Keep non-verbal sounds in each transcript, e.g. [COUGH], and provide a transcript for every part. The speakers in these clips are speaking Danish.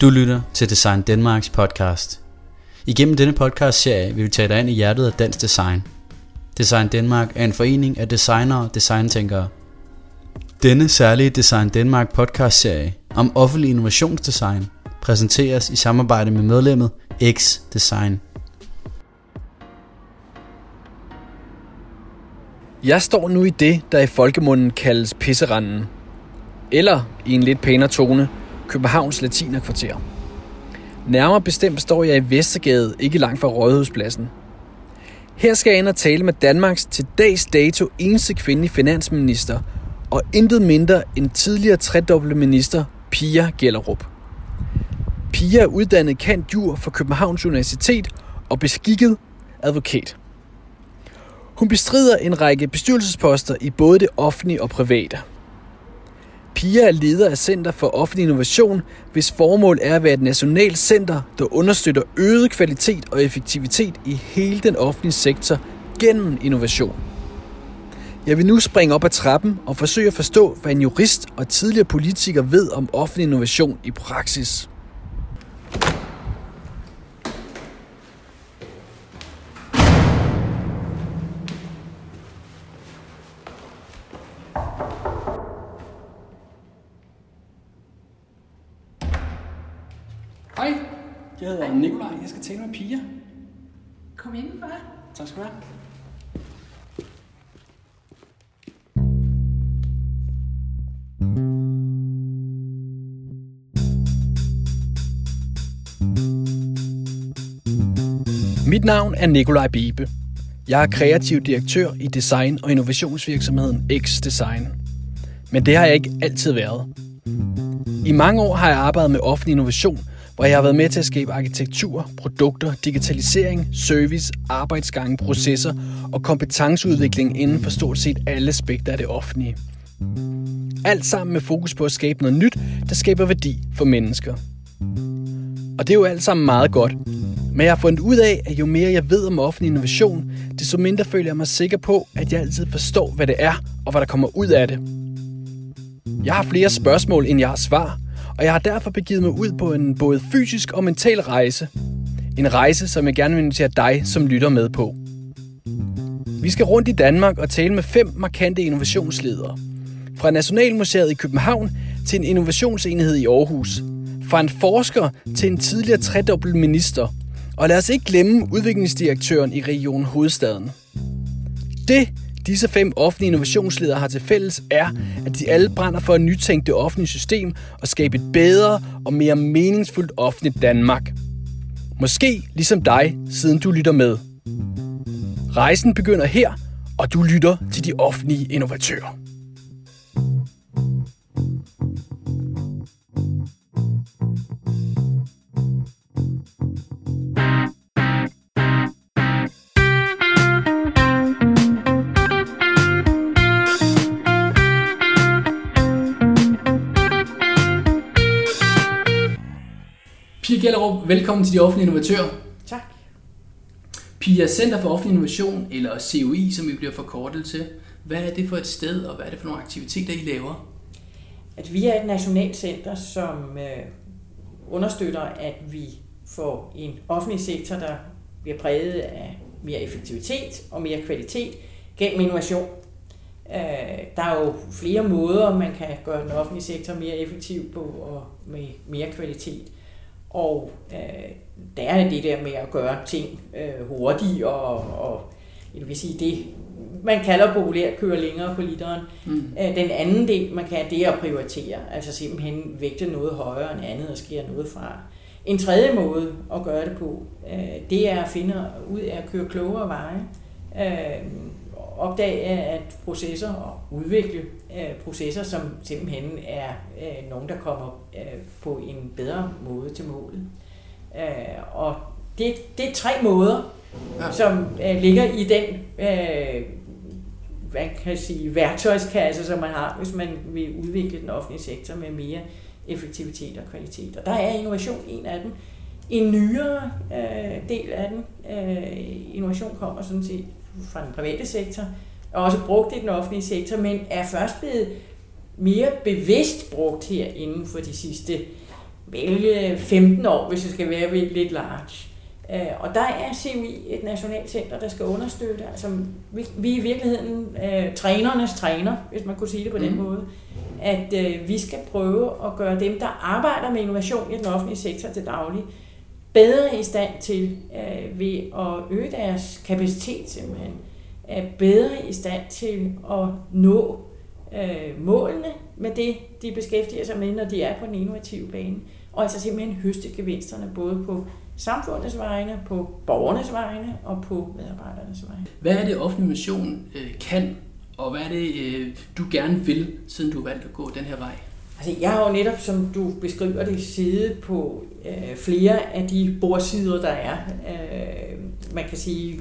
Du lytter til Design Danmarks podcast. Igennem denne podcast-serie vil vi tage dig ind i hjertet af dansk design. Design Danmark er en forening af designere og designtænkere. Denne særlige Design Danmark podcast-serie om offentlig innovationsdesign præsenteres i samarbejde med medlemmet X Design. Jeg står nu i det, der i folkemunden kaldes pisseranden. Eller i en lidt pænere tone, Københavns latinerkvarter. Nærmere bestemt står jeg i Vestergade, ikke langt fra Rådhuspladsen. Her skal jeg ind og tale med Danmarks til dags dato eneste kvindelige finansminister, og intet mindre end tidligere tredobbelte minister Pia Gellerup. Pia er uddannet kant jur fra Københavns Universitet og beskikket advokat. Hun bestrider en række bestyrelsesposter i både det offentlige og private. Pia er leder af Center for Offentlig Innovation, hvis formål er at være et nationalt center, der understøtter øget kvalitet og effektivitet i hele den offentlige sektor gennem innovation. Jeg vil nu springe op ad trappen og forsøge at forstå, hvad en jurist og tidligere politiker ved om offentlig innovation i praksis. Jeg skal tale med Pia. Kom ind, bare. Tak skal du have. Mit navn er Nikolaj Bibe. Jeg er kreativ direktør i design- og innovationsvirksomheden X Design. Men det har jeg ikke altid været. I mange år har jeg arbejdet med offentlig innovation, hvor jeg har været med til at skabe arkitektur, produkter, digitalisering, service, arbejdsgange, processer og kompetenceudvikling inden for stort set alle aspekter af det offentlige. Alt sammen med fokus på at skabe noget nyt, der skaber værdi for mennesker. Og det er jo alt sammen meget godt. Men jeg har fundet ud af, at jo mere jeg ved om offentlig innovation, desto mindre føler jeg mig sikker på, at jeg altid forstår, hvad det er og hvad der kommer ud af det. Jeg har flere spørgsmål, end jeg har svar, og jeg har derfor begivet mig ud på en både fysisk og mental rejse. En rejse, som jeg gerne vil invitere dig som lytter med på. Vi skal rundt i Danmark og tale med fem markante innovationsledere. Fra Nationalmuseet i København til en innovationsenhed i Aarhus. Fra en forsker til en tidligere tredobbelt minister. Og lad os ikke glemme udviklingsdirektøren i Region Hovedstaden. Det, disse fem offentlige innovationsledere har til fælles er, at de alle brænder for at nytænke det offentlige system og skabe et bedre og mere meningsfuldt offentligt Danmark. Måske ligesom dig, siden du lytter med. Rejsen begynder her, og du lytter til de offentlige innovatører. Velkommen til de offentlige innovatører. Tak. Pia Center for Offentlig Innovation, eller COI, som vi bliver forkortet til. Hvad er det for et sted, og hvad er det for nogle aktiviteter, I laver? At vi er et nationalt center, som øh, understøtter, at vi får en offentlig sektor, der bliver præget af mere effektivitet og mere kvalitet gennem innovation. Øh, der er jo flere måder, man kan gøre den offentlige sektor mere effektiv på og med mere kvalitet. Og øh, der er det der med at gøre ting øh, hurtigt og, og jeg vil sige det, man kalder populært køre længere på literen. Mm. Øh, den anden del, man kan, det er at prioritere. Altså simpelthen vægte noget højere end andet og skære noget fra. En tredje måde at gøre det på, øh, det er at finde ud af at køre klogere veje. Øh, opdage at processer og udvikle øh, processer, som simpelthen er øh, nogen, der kommer øh, på en bedre måde til målet. Øh, og det, det er tre måder, ja. som øh, ligger i den øh, hvad kan jeg sige, værktøjskasse, som man har, hvis man vil udvikle den offentlige sektor med mere effektivitet og kvalitet. Og der er innovation en af dem. En nyere øh, del af den, øh, innovation kommer sådan set fra den private sektor, og også brugt i den offentlige sektor, men er først blevet mere bevidst brugt her inden for de sidste vælge 15 år, hvis det skal være lidt large. Øh, og der er CUI et nationalt center, der skal understøtte. Altså, vi, vi er i virkeligheden øh, trænernes træner, hvis man kunne sige det på den mm. måde. At øh, vi skal prøve at gøre dem, der arbejder med innovation i den offentlige sektor til daglig, bedre i stand til øh, ved at øge deres kapacitet simpelthen. Er bedre i stand til at nå øh, målene med det, de beskæftiger sig med, når de er på den innovative bane. Og altså simpelthen høste gevinsterne både på samfundets vegne, på borgernes vegne og på medarbejdernes vegne. Hvad er det, offentlig mission øh, kan, og hvad er det, øh, du gerne vil, siden du valgte at gå den her vej? Altså, jeg har jo netop, som du beskriver det, siddet på øh, flere af de bordsider, der er. Øh, man kan sige,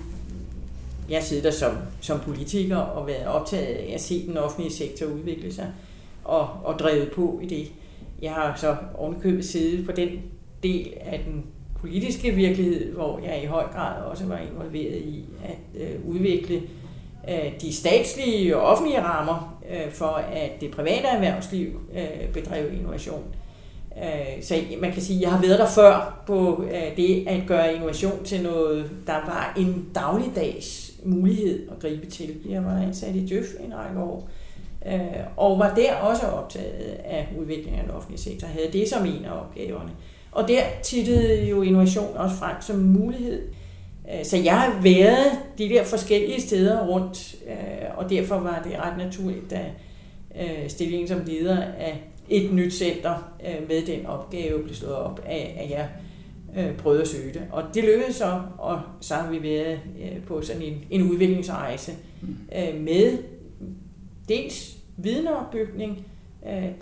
jeg sidder der som, som politiker og været optaget af at se den offentlige sektor udvikle sig og, og drevet på i det. Jeg har så ovenikøbet siddet på den del af den politiske virkelighed, hvor jeg i høj grad også var involveret i at øh, udvikle øh, Øh, de statslige og offentlige rammer øh, for, at det private erhvervsliv øh, bedrev innovation. Så man kan sige, at jeg har været der før på det at gøre innovation til noget, der var en dagligdags mulighed at gribe til. Jeg var ansat i Djøf en række år, og var der også optaget af udviklingen af den offentlige sektor, havde det som en af opgaverne. Og der tittede jo innovation også frem som mulighed. Øh, så jeg har været de der forskellige steder rundt, øh, og derfor var det ret naturligt, at øh, stillingen som leder af et nyt center med den opgave blev slået op af, at jeg prøvede at søge det. Og det lykkedes så, og så har vi været på sådan en, en udviklingsrejse med dels vidneopbygning,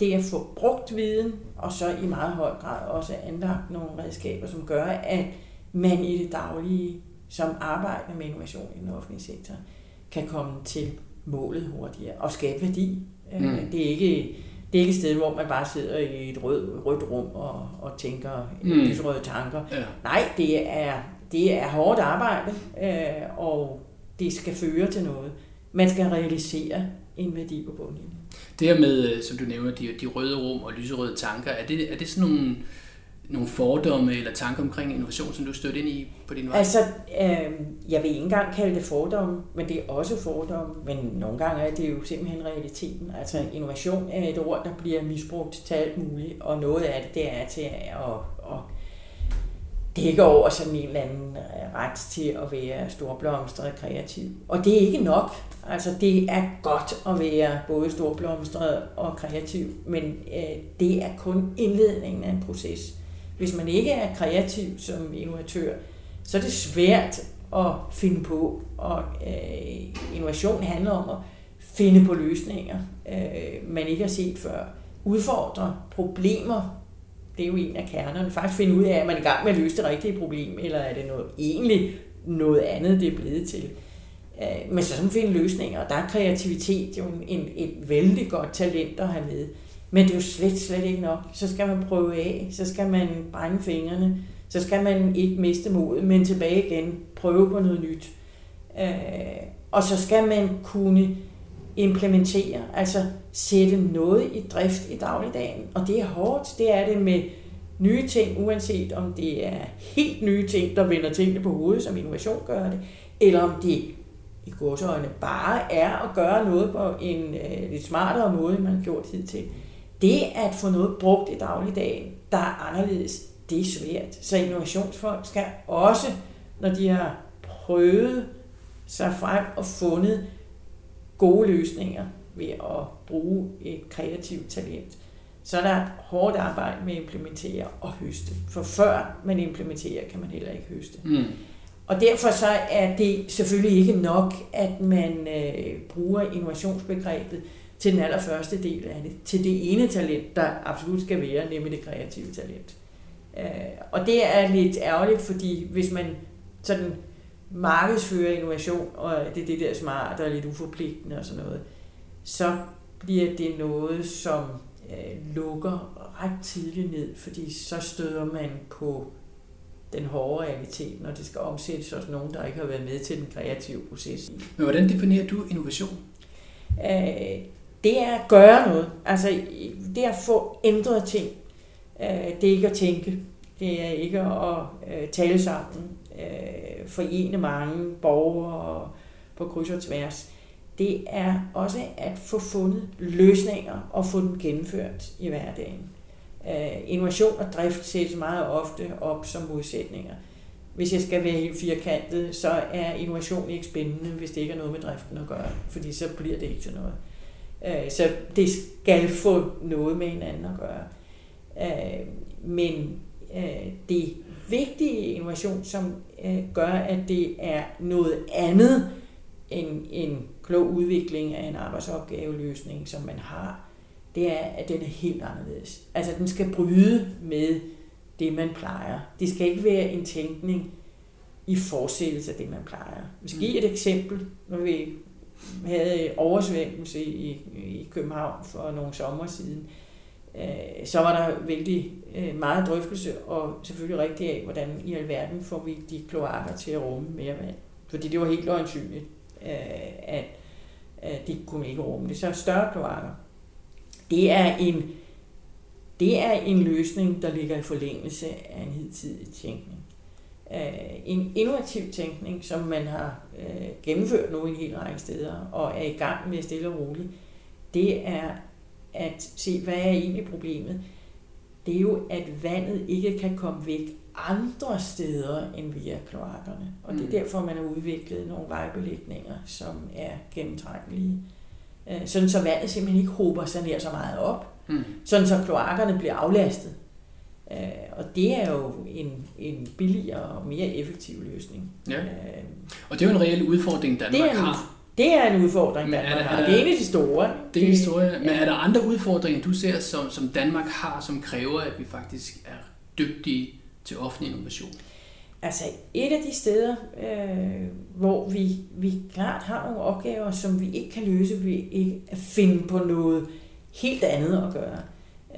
det at få brugt viden, og så i meget høj grad også anlagt nogle redskaber, som gør, at man i det daglige som arbejder med innovation i den offentlige sektor, kan komme til målet hurtigere og skabe værdi. Øh, mm. Det, er ikke, det er ikke et sted, hvor man bare sidder i et rød, rødt rum og, og tænker mm. lysrøde tanker. Ja. Nej, det er, det er hårdt arbejde, øh, og det skal føre til noget. Man skal realisere en værdi på bundlinjen. Det her med, øh, som du nævner, de, de røde rum og lyserøde tanker, er det, er det sådan nogle, nogle fordomme eller tanker omkring innovation, som du stødte ind i på din vej? Altså, øh, jeg vil ikke engang kalde det fordomme, men det er også fordomme, men nogle gange er det jo simpelthen realiteten. Altså, innovation er et ord, der bliver misbrugt til alt muligt, og noget af det, det er til at, at, at dække over sådan en eller anden øh, ret til at være storblomstret og kreativ. Og det er ikke nok. Altså, det er godt at være både storblomstret og kreativ, men øh, det er kun indledningen af en proces. Hvis man ikke er kreativ som innovatør, så er det svært at finde på, og øh, innovation handler om at finde på løsninger, øh, man ikke har set før. Udfordre problemer, det er jo en af kernerne. Faktisk finde ud af, er man i gang med at løse det rigtige problem, eller er det noget, egentlig noget andet, det er blevet til. Øh, men så sådan finde løsninger, og der er kreativitet jo en, en, et vældig godt talent at have med. Men det er jo slet, slet ikke nok. Så skal man prøve af, så skal man brænde fingrene, så skal man ikke miste modet, men tilbage igen, prøve på noget nyt. Øh, og så skal man kunne implementere, altså sætte noget i drift i dagligdagen. Og det er hårdt, det er det med nye ting, uanset om det er helt nye ting, der vender tingene på hovedet, som innovation gør det, eller om det i godsøjne bare er at gøre noget på en øh, lidt smartere måde, end man har gjort hidtil. Det at få noget brugt i dagligdagen, der er anderledes, det er svært. Så innovationsfolk skal også, når de har prøvet sig frem og fundet gode løsninger ved at bruge et kreativt talent, så er der hårdt arbejde med at implementere og høste. For før man implementerer, kan man heller ikke høste. Mm. Og derfor så er det selvfølgelig ikke nok, at man øh, bruger innovationsbegrebet til den allerførste del af det, til det ene talent, der absolut skal være, nemlig det kreative talent. Øh, og det er lidt ærgerligt, fordi hvis man sådan markedsfører innovation, og det er det der smart og lidt uforpligtende og sådan noget, så bliver det noget, som øh, lukker ret tidligt ned, fordi så støder man på den hårde realitet, når det skal omsættes hos nogen, der ikke har været med til den kreative proces. Men hvordan definerer du innovation? Øh, det er at gøre noget. Altså, det er at få ændret ting. Øh, det er ikke at tænke. Det er ikke at øh, tale sammen, øh, forene mange borgere på kryds og tværs. Det er også at få fundet løsninger og få dem gennemført i hverdagen. Innovation og drift sættes meget ofte op som modsætninger. Hvis jeg skal være helt firkantet, så er innovation ikke spændende, hvis det ikke er noget med driften at gøre, fordi så bliver det ikke til noget. Øh, så det skal få noget med hinanden at gøre. Øh, men øh, det vigtige innovation, som gør, at det er noget andet end en klog udvikling af en arbejdsopgaveløsning, som man har, det er, at den er helt anderledes. Altså, den skal bryde med det, man plejer. Det skal ikke være en tænkning i forsættelse af det, man plejer. Vi skal give et eksempel, når vi havde øh, oversvømmelse i, i København for nogle sommer siden. Øh, så var der vældig øh, meget drøftelse, og selvfølgelig rigtig af, hvordan i alverden får vi de kloakker til at rumme mere vand. Fordi det var helt øjensynligt, øh, at de kunne ikke rumme det. Så større kloakker. Det er en, det er en løsning, der ligger i forlængelse af en hidtidig tænkning. Øh, en innovativ tænkning, som man har øh, gennemført nu i en hel række steder, og er i gang med stille og roligt, det er at se, hvad er egentlig problemet? Det er jo, at vandet ikke kan komme væk andre steder end via kloakkerne. Og det er mm. derfor, man har udviklet nogle vejbelægninger, som er gennemtrængelige. Øh, sådan så vandet simpelthen ikke hober sig ned så meget op. Mm. Sådan så kloakkerne bliver aflastet. Øh, og det er jo en, en billigere og mere effektiv løsning. Ja. Øh, og det er jo en reel udfordring, Danmark det er en, har. Det er en udfordring, Danmark er der, har. Det er en af de store. Det er en store. Men er der andre udfordringer, du ser, som, som Danmark har, som kræver, at vi faktisk er dygtige til offentlig innovation? Altså et af de steder, øh, hvor vi, vi klart har nogle opgaver, som vi ikke kan løse ved ikke at finde på noget helt andet at gøre,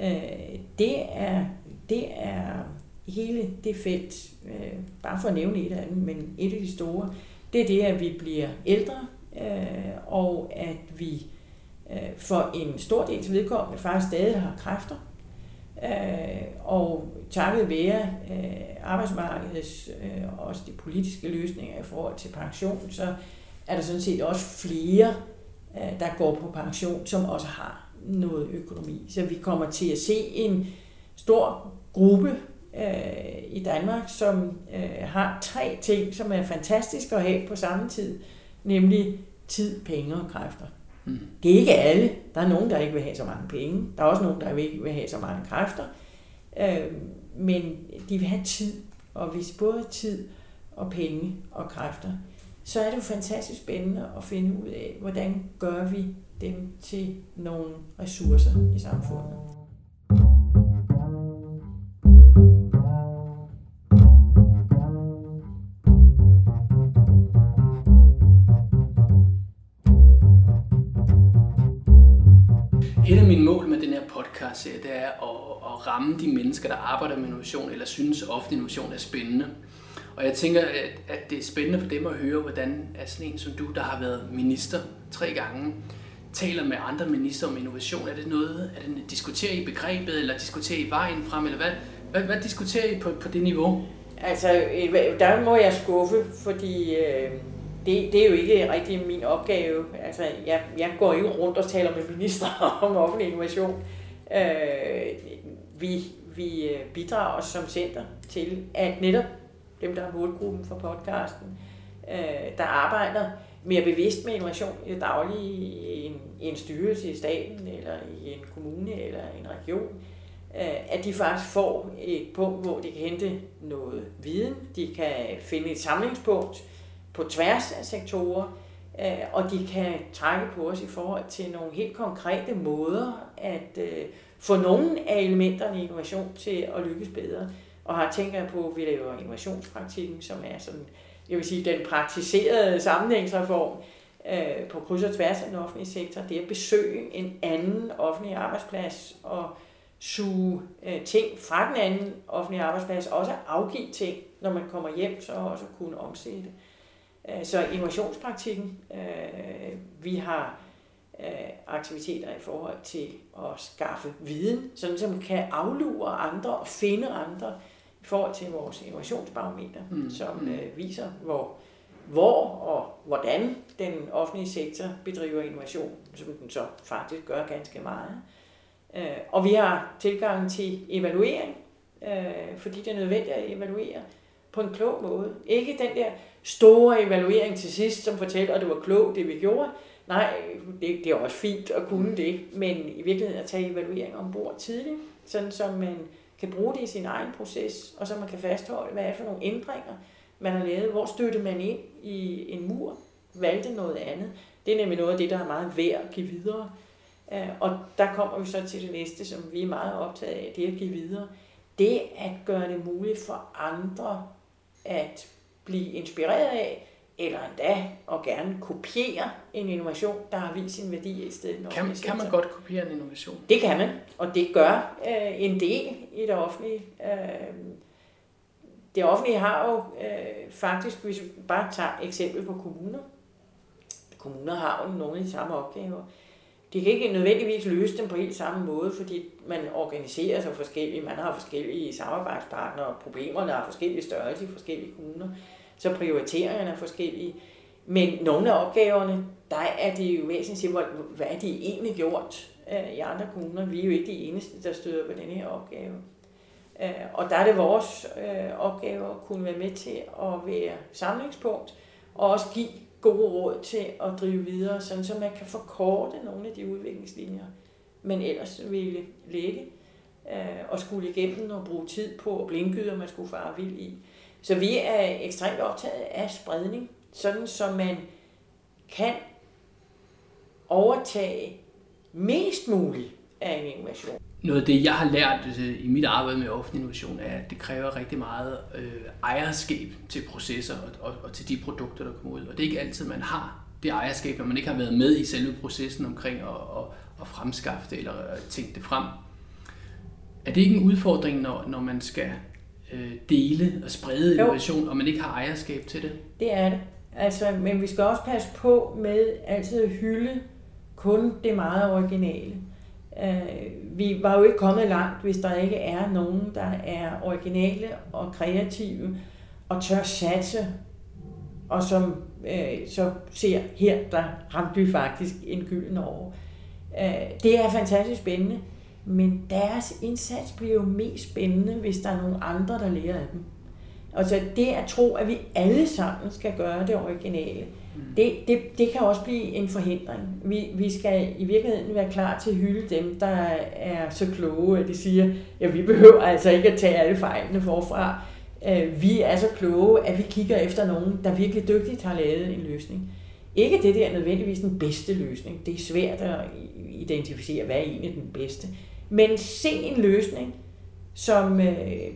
øh, det, er, det er hele det felt, øh, bare for at nævne et af dem, men et af de store, det er det, at vi bliver ældre, øh, og at vi øh, for en stor del til vedkommende faktisk stadig har kræfter, Øh, og takket være øh, arbejdsmarkedets øh, også de politiske løsninger i forhold til pension, så er der sådan set også flere, øh, der går på pension, som også har noget økonomi. Så vi kommer til at se en stor gruppe øh, i Danmark, som øh, har tre ting, som er fantastiske at have på samme tid, nemlig tid, penge og kræfter. Mm. Det er ikke alle. Der er nogen, der ikke vil have så mange penge. Der er også nogen, der ikke vil have så mange kræfter. Øh, men de vil have tid. Og hvis både tid og penge og kræfter, så er det jo fantastisk spændende at finde ud af, hvordan gør vi dem til nogle ressourcer i samfundet. Det er at, at ramme de mennesker, der arbejder med innovation, eller synes ofte innovation er spændende. Og jeg tænker, at, at det er spændende for dem at høre, hvordan er sådan en som du, der har været minister tre gange, taler med andre minister om innovation. Er det noget, er det, diskuterer I begrebet, eller diskuterer I vejen frem, eller hvad, hvad, hvad diskuterer I på, på det niveau? Altså, øh, der må jeg skuffe, fordi øh, det, det er jo ikke rigtig min opgave. Altså, jeg, jeg går ikke rundt og taler med minister [LAUGHS] om offentlig innovation. Øh, vi, vi øh, bidrager som center til, at netop dem, der er målgruppen for podcasten, øh, der arbejder mere bevidst med innovation i det daglige i en, i en styrelse i staten, eller i en kommune, eller en region, øh, at de faktisk får et punkt, hvor de kan hente noget viden, de kan finde et samlingspunkt på tværs af sektorer, Øh, Øh, og de kan trække på os i forhold til nogle helt konkrete måder at øh, få nogle af elementerne i innovation til at lykkes bedre. Og her tænker jeg på, at vi laver innovationspraktikken, som er sådan, jeg vil sige, den praktiserede sammenhængsreform øh, på kryds og tværs af den offentlige sektor. Det er at besøge en anden offentlig arbejdsplads og suge øh, ting fra den anden offentlige arbejdsplads, også afgive ting, når man kommer hjem, så også kunne omsætte. det så innovationspraktikken, øh, vi har øh, aktiviteter i forhold til at skaffe viden, sådan som kan aflure andre og finde andre i forhold til vores innovationsbarometer, mm. som mm. øh, viser, hvor, hvor og hvordan den offentlige sektor bedriver innovation, som den så faktisk gør ganske meget. Øh, og vi har tilgang til evaluering, øh, fordi det er nødvendigt at evaluere på en klog måde. Ikke den der store evaluering til sidst, som fortæller, at det var klogt, det vi gjorde. Nej, det, det er også fint at kunne det, men i virkeligheden at tage evaluering ombord tidligt, sådan som man kan bruge det i sin egen proces, og så man kan fastholde, hvad er for nogle ændringer, man har lavet. Hvor støtte man ind i en mur? Valgte noget andet? Det er nemlig noget af det, der er meget værd at give videre. Øh, og der kommer vi så til det næste, som vi er meget optaget af, det at give videre. Det at gøre det muligt for andre at blive inspireret af, eller endda og gerne kopiere en innovation, der har vist sin værdi i stedet. Kan, kan man godt kopiere en innovation? Det kan man, og det gør øh, en del i det offentlige. Øh, det offentlige har jo øh, faktisk, hvis vi bare tager eksempel på kommuner, kommuner har jo nogle af de samme opgaver. De kan ikke nødvendigvis løse dem på helt samme måde, fordi man organiserer sig forskelligt, man har forskellige samarbejdspartnere, og problemerne er forskellige størrelse i forskellige kommuner, så prioriteringerne er forskellige. Men nogle af opgaverne, der er det jo væsentligt, hvad er de egentlig gjort øh, i andre kommuner. Vi er jo ikke de eneste, der støder på den her opgave. Øh, og der er det vores øh, opgave at kunne være med til at være samlingspunkt, og også give gode råd til at drive videre, sådan så man kan forkorte nogle af de udviklingslinjer, man ellers ville lægge øh, og skulle igennem og bruge tid på og blindgyder, man skulle fare vild i. Så vi er ekstremt optaget af spredning, sådan så man kan overtage mest muligt af en innovation. Noget af det, jeg har lært øh, i mit arbejde med offentlig innovation, er, at det kræver rigtig meget øh, ejerskab til processer og, og, og til de produkter, der kommer ud. Og det er ikke altid, man har det ejerskab, når man ikke har været med i selve processen omkring at, at, at fremskaffe det eller at tænke det frem. Er det ikke en udfordring, når, når man skal øh, dele og sprede innovation, jo. og man ikke har ejerskab til det? Det er det. Altså, men vi skal også passe på med altid at hylde kun det meget originale. Øh, vi var jo ikke kommet langt, hvis der ikke er nogen, der er originale og kreative og tør satse, og som øh, så ser, her der ramte vi faktisk en gylden år. Øh, det er fantastisk spændende, men deres indsats bliver jo mest spændende, hvis der er nogle andre, der lærer af dem. Altså det at tro, at vi alle sammen skal gøre det originale, det, det, det kan også blive en forhindring. Vi, vi skal i virkeligheden være klar til at hylde dem, der er så kloge, at de siger, ja, vi behøver altså ikke at tage alle fejlene forfra. Øh, vi er så kloge, at vi kigger efter nogen, der virkelig dygtigt har lavet en løsning. Ikke det der nødvendigvis den bedste løsning. Det er svært at identificere, hvad er egentlig den bedste. Men se en løsning, som øh,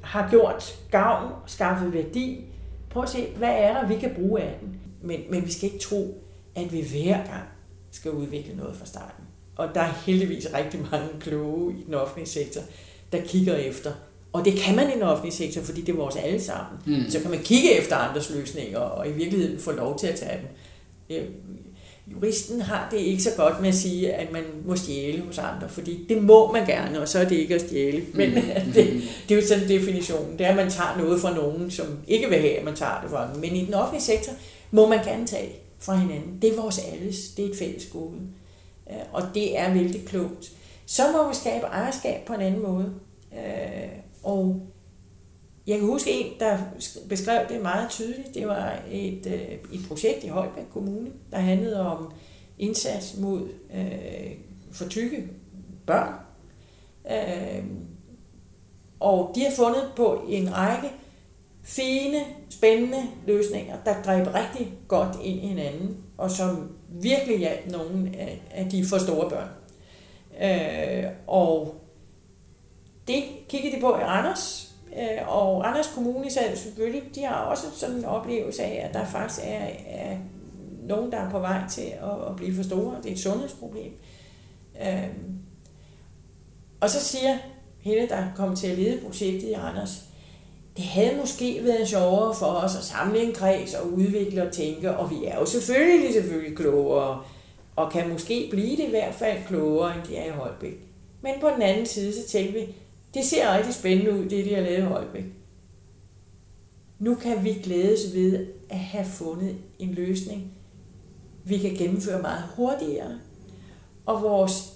har gjort gavn, skaffet værdi. Prøv at se, hvad er der, vi kan bruge af den. Men, men vi skal ikke tro, at vi hver gang skal udvikle noget fra starten. Og der er heldigvis rigtig mange kloge i den offentlige sektor, der kigger efter. Og det kan man i den offentlige sektor, fordi det er vores alle sammen. Mm. Så kan man kigge efter andres løsninger, og i virkeligheden få lov til at tage dem. Juristen har det ikke så godt med at sige, at man må stjæle hos andre, fordi det må man gerne, og så er det ikke at stjæle. Men mm. [LAUGHS] det, det er jo sådan definitionen. Det er, at man tager noget fra nogen, som ikke vil have, at man tager det fra dem. Men i den offentlige sektor, må man gerne tage fra hinanden. Det er vores alles, det er et fælles gode. Øh, og det er vældig klogt. Så må vi skabe ejerskab på en anden måde. Øh, og jeg kan huske en, der beskrev det meget tydeligt. Det var et, øh, et projekt i Holbæk Kommune, der handlede om indsats mod øh, for tykke børn. Øh, og de har fundet på en række fine, spændende løsninger, der greb rigtig godt ind i hinanden, og som virkelig hjalp nogle af, de for store børn. Øh, og det kiggede de på i Randers, øh, og Randers Kommune sagde selvfølgelig, de har også sådan en oplevelse af, at der faktisk er, er nogen, der er på vej til at, at blive for store. Det er et sundhedsproblem. Øh, og så siger hende, der kom til at lede projektet i Randers, det havde måske været sjovere for os at samle en kreds og udvikle og tænke, og vi er jo selvfølgelig, selvfølgelig klogere. og kan måske blive det i hvert fald klogere, end de er i Holbæk. Men på den anden side, så tænkte vi, det ser rigtig spændende ud, det de har lavet i Holbæk. Nu kan vi glædes ved at have fundet en løsning, vi kan gennemføre meget hurtigere. Og vores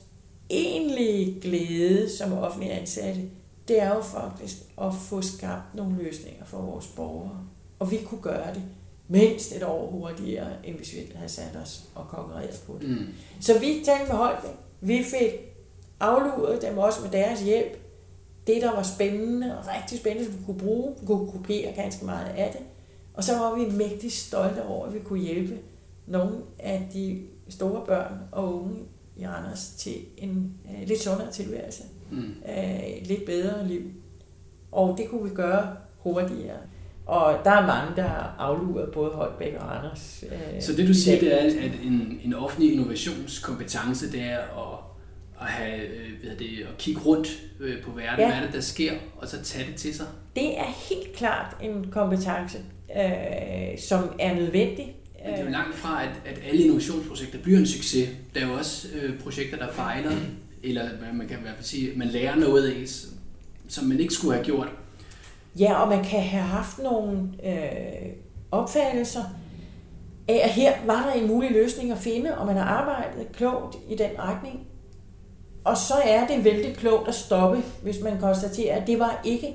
egentlige glæde som offentlige ansatte, det er jo faktisk at få skabt nogle løsninger for vores borgere. Og vi kunne gøre det mindst et år hurtigere, end hvis vi havde sat os og konkurreret på det. Mm. Så vi talte med Holbæk. Vi fik afluret dem også med deres hjælp. Det, der var spændende og rigtig spændende, som vi kunne bruge, vi kunne kopiere ganske meget af det. Og så var vi mægtig stolte over, at vi kunne hjælpe nogle af de store børn og unge i Randers til en uh, lidt sundere tilværelse. Mm. Uh, lidt bedre liv. Og det kunne vi gøre hurtigere. Og der er mange, der har afluret både Holbæk og Randers. Uh, Så det du siger, det er, at en, en offentlig innovationskompetence, det er at, at, have, hvad det, at kigge rundt på verden, ja. hvad er det, der sker, og så tage det til sig? Det er helt klart en kompetence, øh, som er nødvendig men det er jo langt fra, at, at alle innovationsprojekter bliver en succes. Der er jo også øh, projekter, der fejler, eller man kan i hvert fald sige, man lærer noget af, som man ikke skulle have gjort. Ja, og man kan have haft nogle øh, opfattelser af, at her var der en mulig løsning at finde, og man har arbejdet klogt i den retning. Og så er det vældig klogt at stoppe, hvis man konstaterer, at det var ikke,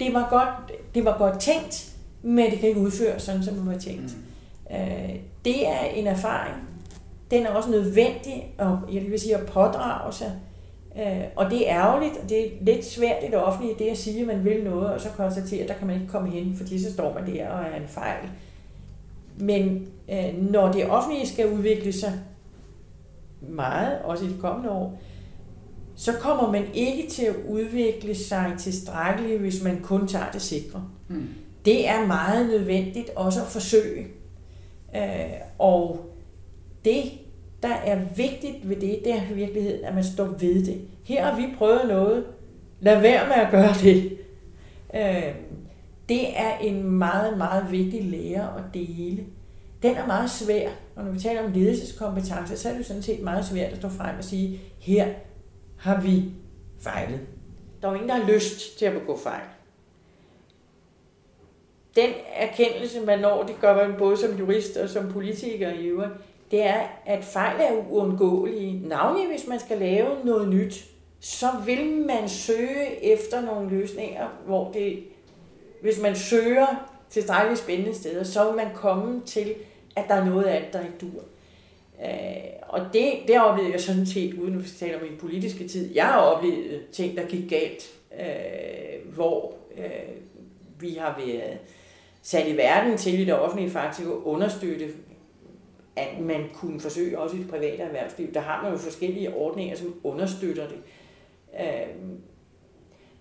det var godt, det var godt tænkt, men det kan ikke udføres sådan, som det var tænkt. Mm. Øh, det er en erfaring. Den er også nødvendig at, jeg vil sige, at pådrage sig. Øh, og det er ærgerligt, og det er lidt svært i det offentlige, det at sige, at man vil noget, og så konstatere, at der kan man ikke komme hen, fordi så står man der og er en fejl. Men øh, når det offentlige skal udvikle sig meget, også i de kommende år, så kommer man ikke til at udvikle sig tilstrækkeligt, hvis man kun tager det sikre. Mm. Det er meget nødvendigt også at forsøge. Øh, og det, der er vigtigt ved det, det er i virkeligheden, at man står ved det. Her har vi prøvet noget. Lad være med at gøre det. Øh, det er en meget, meget vigtig lære at dele. Den er meget svær, og når vi taler om ledelseskompetencer, så er det sådan set meget svært at stå frem og sige, her har vi fejlet. Der er jo ingen, der har lyst til at begå fejl den erkendelse, man når, det gør man både som jurist og som politiker i øvrigt, det er, at fejl er uundgåelige. Navnlig hvis man skal lave noget nyt, så vil man søge efter nogle løsninger, hvor det, hvis man søger til dejlige spændende steder, så vil man komme til, at der er noget af det, der ikke dur. Øh, og det, det oplevede jeg sådan set, uden at tale om min politiske tid. Jeg har oplevet ting, der gik galt, øh, hvor øh, vi har været sat i verden til i det offentlige faktisk at understøtte, at man kunne forsøge også i det private erhvervsliv. Der har man jo forskellige ordninger, som understøtter det. Øhm,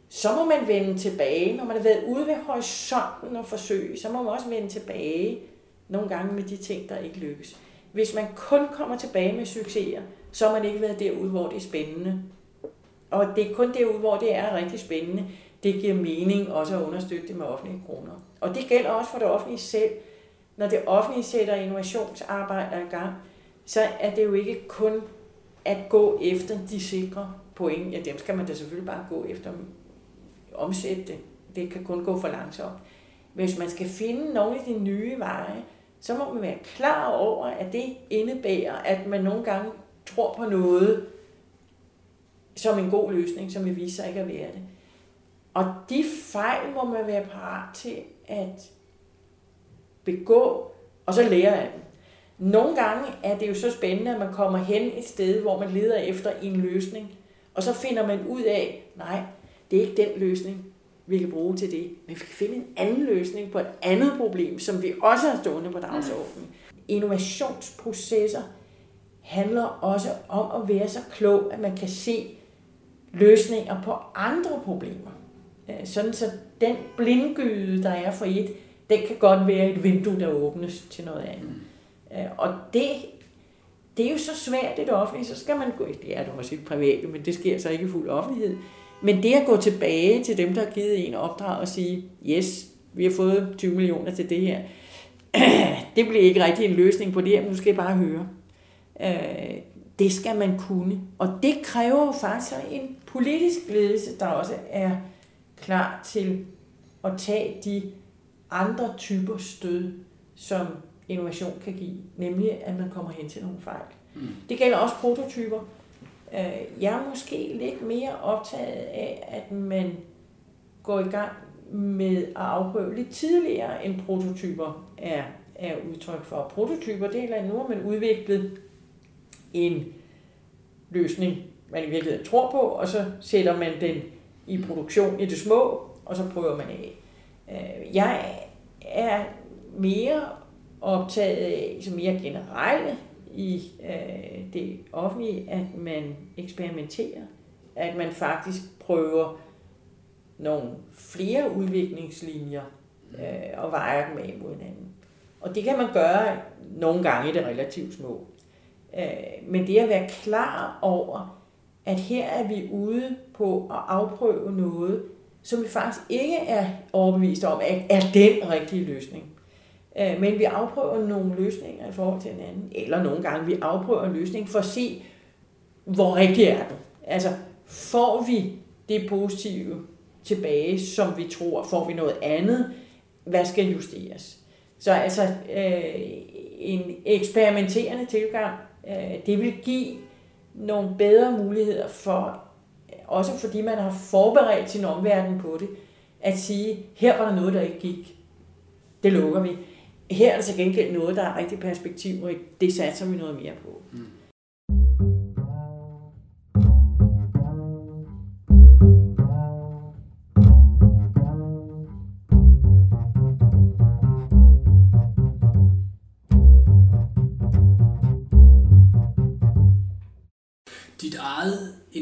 så må man vende tilbage, når man har været ude ved horisonten og forsøge, så må man også vende tilbage nogle gange med de ting, der ikke lykkes. Hvis man kun kommer tilbage med succeser, så har man ikke været derude, hvor det er spændende. Og det er kun derude, hvor det er rigtig spændende. Det giver mening også at understøtte det med offentlige kroner. Og det gælder også for det offentlige selv. Når det offentlige sætter innovationsarbejder i gang, så er det jo ikke kun at gå efter de sikre point. Ja, dem skal man da selvfølgelig bare gå efter omsætte det. Det kan kun gå for langsomt. Hvis man skal finde nogle af de nye veje, så må man være klar over, at det indebærer, at man nogle gange tror på noget som en god løsning, som vil vise sig ikke at være det. Og de fejl må man være parat til at begå, og så lære af dem. Nogle gange er det jo så spændende, at man kommer hen et sted, hvor man leder efter en løsning, og så finder man ud af, nej, det er ikke den løsning, vi kan bruge til det, men vi kan finde en anden løsning på et andet problem, som vi også har stående på dagsordenen. Innovationsprocesser handler også om at være så klog, at man kan se løsninger på andre problemer. Øh, sådan så den blindgyde, der er for et, den kan godt være et vindue, der åbnes til noget andet. Mm. Øh, og det, det er jo så svært i det offentlige, så skal man gå, det er det også i det private, men det sker så ikke i fuld offentlighed. Men det at gå tilbage til dem, der har givet en opdrag og sige, yes, vi har fået 20 millioner til det her, [CLEARS THROAT] det bliver ikke rigtig en løsning på det her, men nu skal I bare høre. Øh, det skal man kunne. Og det kræver jo faktisk en politisk ledelse, der også er klar til at tage de andre typer stød, som innovation kan give, nemlig at man kommer hen til nogle fejl. Mm. Det gælder også prototyper. Øh, jeg er måske lidt mere optaget af, at man går i gang med at afprøve lidt tidligere, end prototyper er, er udtryk for. Prototyper, det er nu har man udviklet en løsning, man i virkeligheden tror på, og så sætter man den i produktion i det små, og så prøver man af. Øh, jeg er mere optaget af, som mere generelle i øh, det offentlige, at man eksperimenterer, at man faktisk prøver nogle flere udviklingslinjer øh, og vejer dem af mod hinanden. Og det kan man gøre nogle gange i det relativt små. Øh, men det at være klar over, at her er vi ude på at afprøve noget, som vi faktisk ikke er overbevist om, at er den rigtige løsning. Øh, men vi afprøver nogle løsninger i forhold til hinanden, eller nogle gange vi afprøver en løsning for at se, hvor rigtig er den. Altså, får vi det positive tilbage, som vi tror, får vi noget andet, hvad skal justeres? Så altså, øh, en eksperimenterende tilgang, øh, det vil give nogle bedre muligheder for, også fordi man har forberedt sin omverden på det, at sige, her var der noget, der ikke gik. Det lukker vi. Her er der til gengæld noget, der er rigtig perspektiv, og det satser vi noget mere på. Mm.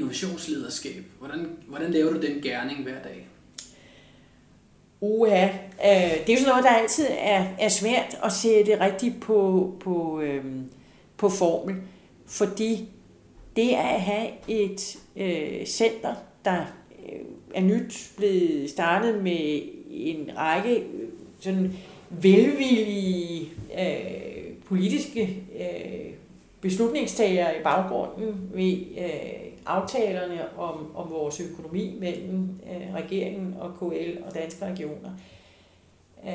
Innovationslederskab, hvordan, hvordan laver du den gerning hver dag? Uha, øh, det er jo sådan noget, der altid er, er svært at sætte rigtigt på, på, øh, på formel, fordi det er at have et øh, center, der øh, er nyt blevet startet med en række øh, sådan velvillige øh, politiske øh, beslutningstagere i baggrunden ved øh, aftalerne om, om vores økonomi mellem øh, regeringen og KL og danske regioner. Øh,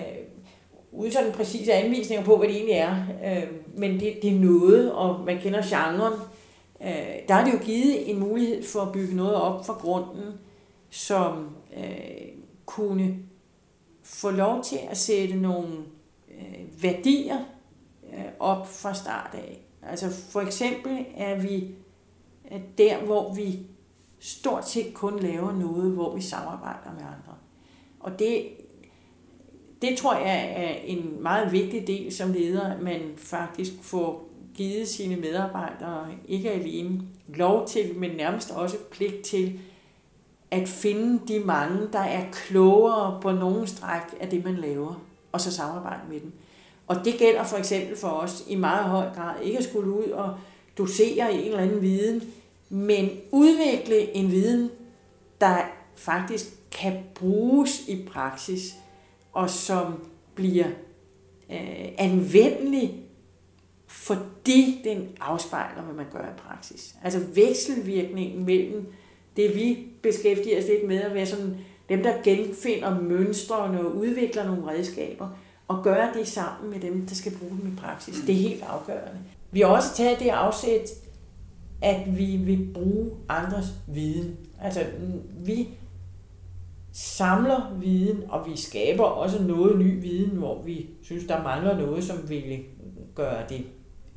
uden sådan præcise anvisninger på, hvad det egentlig er. Øh, men det, det er noget, og man kender genren. Øh, der er det jo givet en mulighed for at bygge noget op fra grunden, som øh, kunne få lov til at sætte nogle øh, værdier øh, op fra start af. Altså for eksempel er vi der, hvor vi stort set kun laver noget, hvor vi samarbejder med andre. Og det, det tror jeg er en meget vigtig del som leder, at man faktisk får givet sine medarbejdere ikke alene lov til, men nærmest også pligt til at finde de mange, der er klogere på nogen stræk af det, man laver, og så samarbejde med dem. Og det gælder for eksempel for os i meget høj grad ikke at skulle ud og dosere en eller anden viden, men udvikle en viden, der faktisk kan bruges i praksis, og som bliver øh, anvendelig, fordi den afspejler, hvad man gør i praksis. Altså vekselvirkningen mellem det, vi beskæftiger os lidt med, at være sådan dem, der genfinder mønstrene og udvikler nogle redskaber, og gøre det sammen med dem, der skal bruge dem i praksis. Det er helt afgørende. Vi har også taget det afsæt, at vi vil bruge andres viden. Altså, vi samler viden, og vi skaber også noget ny viden, hvor vi synes, der mangler noget, som vil gøre det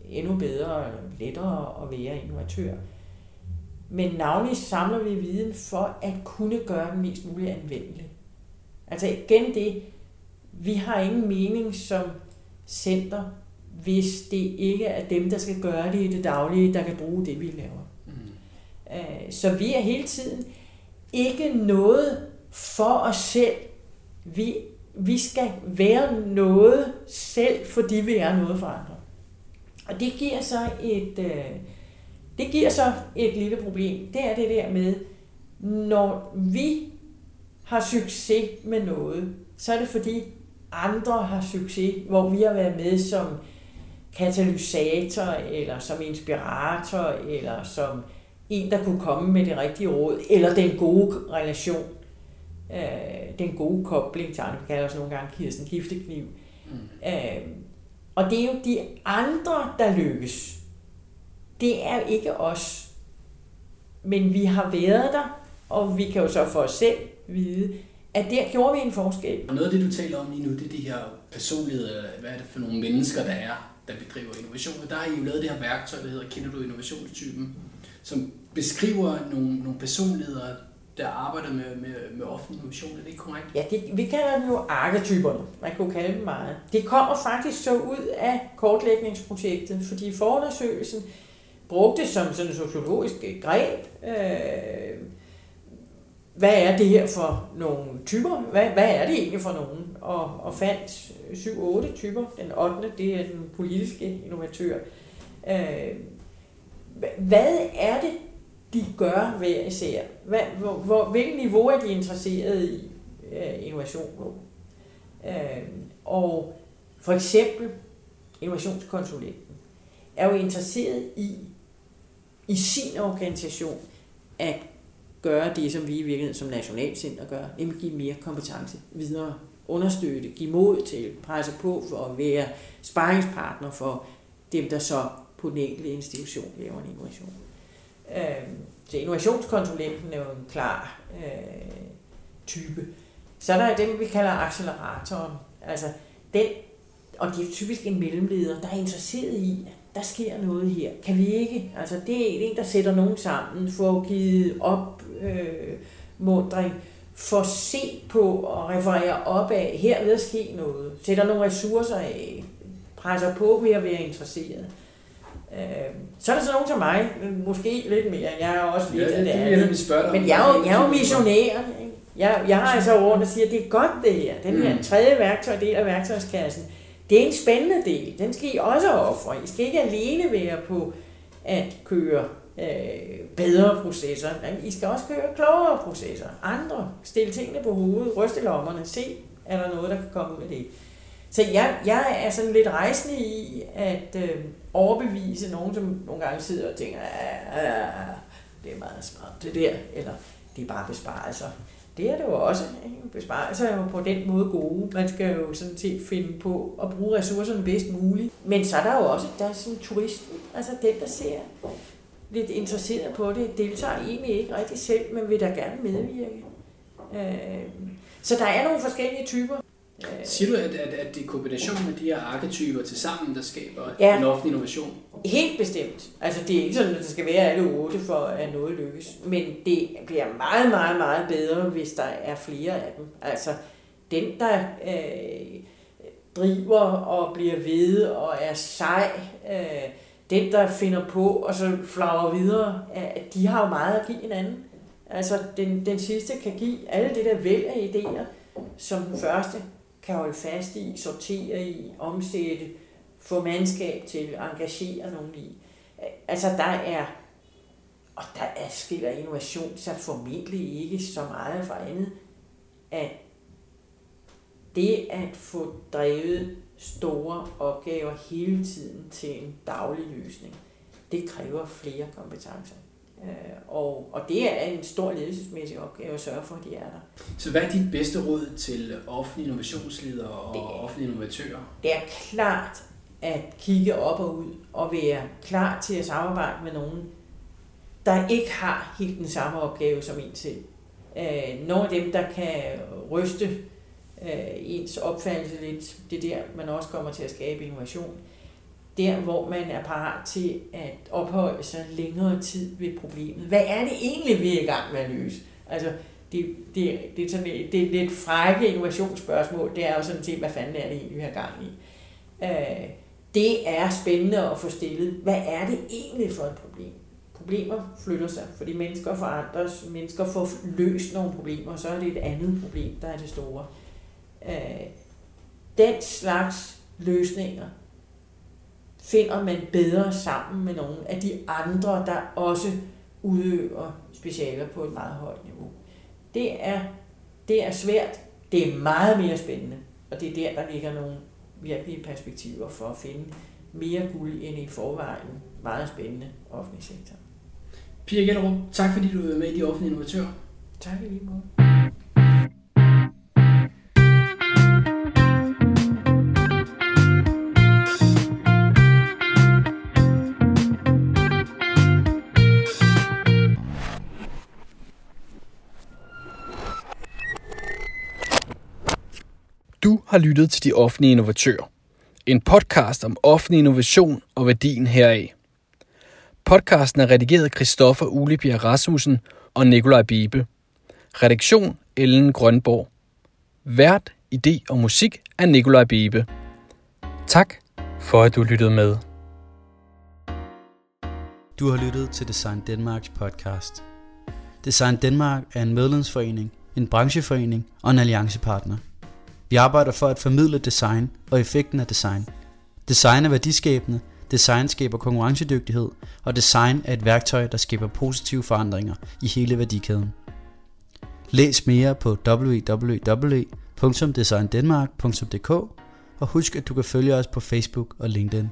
endnu bedre og lettere at være innovatør. Men navnlig samler vi viden for at kunne gøre den mest muligt anvendelig. Altså igen det, vi har ingen mening som center, hvis det ikke er dem, der skal gøre det i det daglige, der kan bruge det, vi laver. Mm. Så vi er hele tiden ikke noget for os selv. Vi, vi skal være noget selv, fordi vi er noget for andre. Og det giver så et, øh, det giver så et lille problem. Det er det der med, når vi har succes med noget, så er det fordi andre har succes, hvor vi har været med som katalysator, eller som inspirator, eller som en, der kunne komme med det rigtige råd, eller den gode relation, øh, den gode kobling til andre, vi kalder os nogle gange Kirsten Giftekniv. Mm. Øh, og det er jo de andre, der lykkes. Det er ikke os. Men vi har været der, og vi kan jo så for os selv vide, at der gjorde vi en forskel. Og noget af det, du taler om lige nu, det er de her personligheder, hvad er det for nogle mennesker, der er, der bedriver innovation. Og der har I jo lavet det her værktøj, der hedder Kender du innovationstypen, som beskriver nogle, nogle personligheder, der arbejder med, med, med offentlig innovation. Er det ikke korrekt? Ja, det, vi kalder dem jo arketyperne. Man kunne kalde dem meget. Det kommer faktisk så ud af kortlægningsprojektet, fordi forundersøgelsen brugte som sådan et sociologisk greb. Øh, hvad er det her for nogle typer? Hvad, hvad er det egentlig for nogen? Og, og fandt 7-8 typer. Den 8. det er den politiske innovatør. Øh, hvad er det, de gør hver især? Hvad, hvor, hvor, hvilket niveau er de interesseret i øh, innovation på? Øh, og for eksempel innovationskonsulenten er jo interesseret i, i sin organisation, at gøre det, som vi i virkeligheden som nationalcenter gør, nemlig give mere kompetence videre, understøtte, give mod til, presse på for at være sparringspartner for dem, der så på den enkelte institution laver en innovation. Øh, så innovationskonsulenten er jo en klar øh, type. Så er der dem, vi kalder acceleratoren. Altså den, og det er typisk en mellemleder, der er interesseret i, at der sker noget her. Kan vi ikke? Altså det er en, der sætter nogen sammen, får givet op øh, mundring, får se på og referere op af, her ved at ske noget, sætter nogle ressourcer af, presser på ved at være interesseret. Øh, så er der så nogen som mig, måske lidt mere, jeg er også lidt ja, af det, det andet. Men jeg er jo, jeg er jo missionær. Ikke? Jeg, jeg har altså rundt og siger, at det er godt det her. Den her mm. tredje værktøj, del af værktøjskassen, det er en spændende del. Den skal I også ofre. I skal ikke alene være på at køre øh, bedre processer. I skal også køre klogere processer. Andre. Stille tingene på hovedet. Ryste lommerne. Se, er der noget, der kan komme med det. Så jeg, jeg er sådan lidt rejsende i at øh, overbevise nogen, som nogle gange sidder og tænker, ah, ah, ah, det er meget smart det der, eller det er bare besparelser. Det er det jo også. Ikke? Besparelser er jo på den måde gode. Man skal jo sådan set finde på at bruge ressourcerne bedst muligt. Men så er der jo også, der er sådan turisten, altså den, der ser lidt interesseret på det, deltager egentlig ikke rigtig selv, men vil da gerne medvirke. Øh, så der er nogle forskellige typer. Siger du, at, at, at det er kombinationen af de her arketyper til sammen, der skaber ja. en offentlig innovation? Helt bestemt. Altså det er ikke sådan, at det skal være alle otte for at noget lykkes. Men det bliver meget, meget, meget bedre, hvis der er flere af dem. Altså den, der øh, driver og bliver ved og er sej, øh, den, der finder på og så flager videre, at de har jo meget at give hinanden. Altså den, den sidste kan give alle det der væld af idéer, som den første kan holde fast i, sortere i, omsætte, få mandskab til, engagere nogen i. Altså der er, og der er skiller innovation så formentlig ikke så meget fra andet, at det at få drevet store opgaver hele tiden til en daglig løsning, det kræver flere kompetencer. Øh, og, og det er en stor ledelsesmæssig opgave at sørge for, at de er der. Så hvad er dit bedste råd til offentlige innovationsledere og det, offentlige innovatører? Det er klart at kigge op og ud og være klar til at samarbejde med nogen, der ikke har helt den samme opgave som en selv. Øh, nogle af dem, der kan ryste øh, ens opfattelse lidt, det er der, man også kommer til at skabe innovation der, hvor man er parat til at opholde sig længere tid ved problemet. Hvad er det egentlig, vi er i gang med at løse? Altså, det, det, det, er sådan, det er lidt frække innovationsspørgsmål. Det er jo sådan set, hvad fanden er det egentlig, vi har gang i? Øh, det er spændende at få stillet. Hvad er det egentlig for et problem? Problemer flytter sig, fordi mennesker forandres. Mennesker får løst nogle problemer, og så er det et andet problem, der er det store. Øh, den slags løsninger finder man bedre sammen med nogle af de andre, der også udøver specialer på et meget højt niveau. Det er, det er svært, det er meget mere spændende, og det er der, der ligger nogle virkelige perspektiver for at finde mere guld end i forvejen meget spændende offentlig sektor. Pia Gellerup, tak fordi du er med i De Offentlige Innovatører. Tak i lige måde. Har lyttet til De Offentlige Innovatører. En podcast om offentlig innovation og værdien heraf. Podcasten er redigeret af Christoffer Ulebjerg Rasmussen og Nikolaj Bibe. Redaktion Ellen Grønborg. Vært, idé og musik af Nikolaj Bibe. Tak for at du lyttede med. Du har lyttet til Design Danmarks podcast. Design Danmark er en medlemsforening, en brancheforening og en alliancepartner. Vi arbejder for at formidle design og effekten af design. Design er værdiskabende, design skaber konkurrencedygtighed, og design er et værktøj, der skaber positive forandringer i hele værdikæden. Læs mere på www.designdenmark.dk og husk at du kan følge os på Facebook og LinkedIn.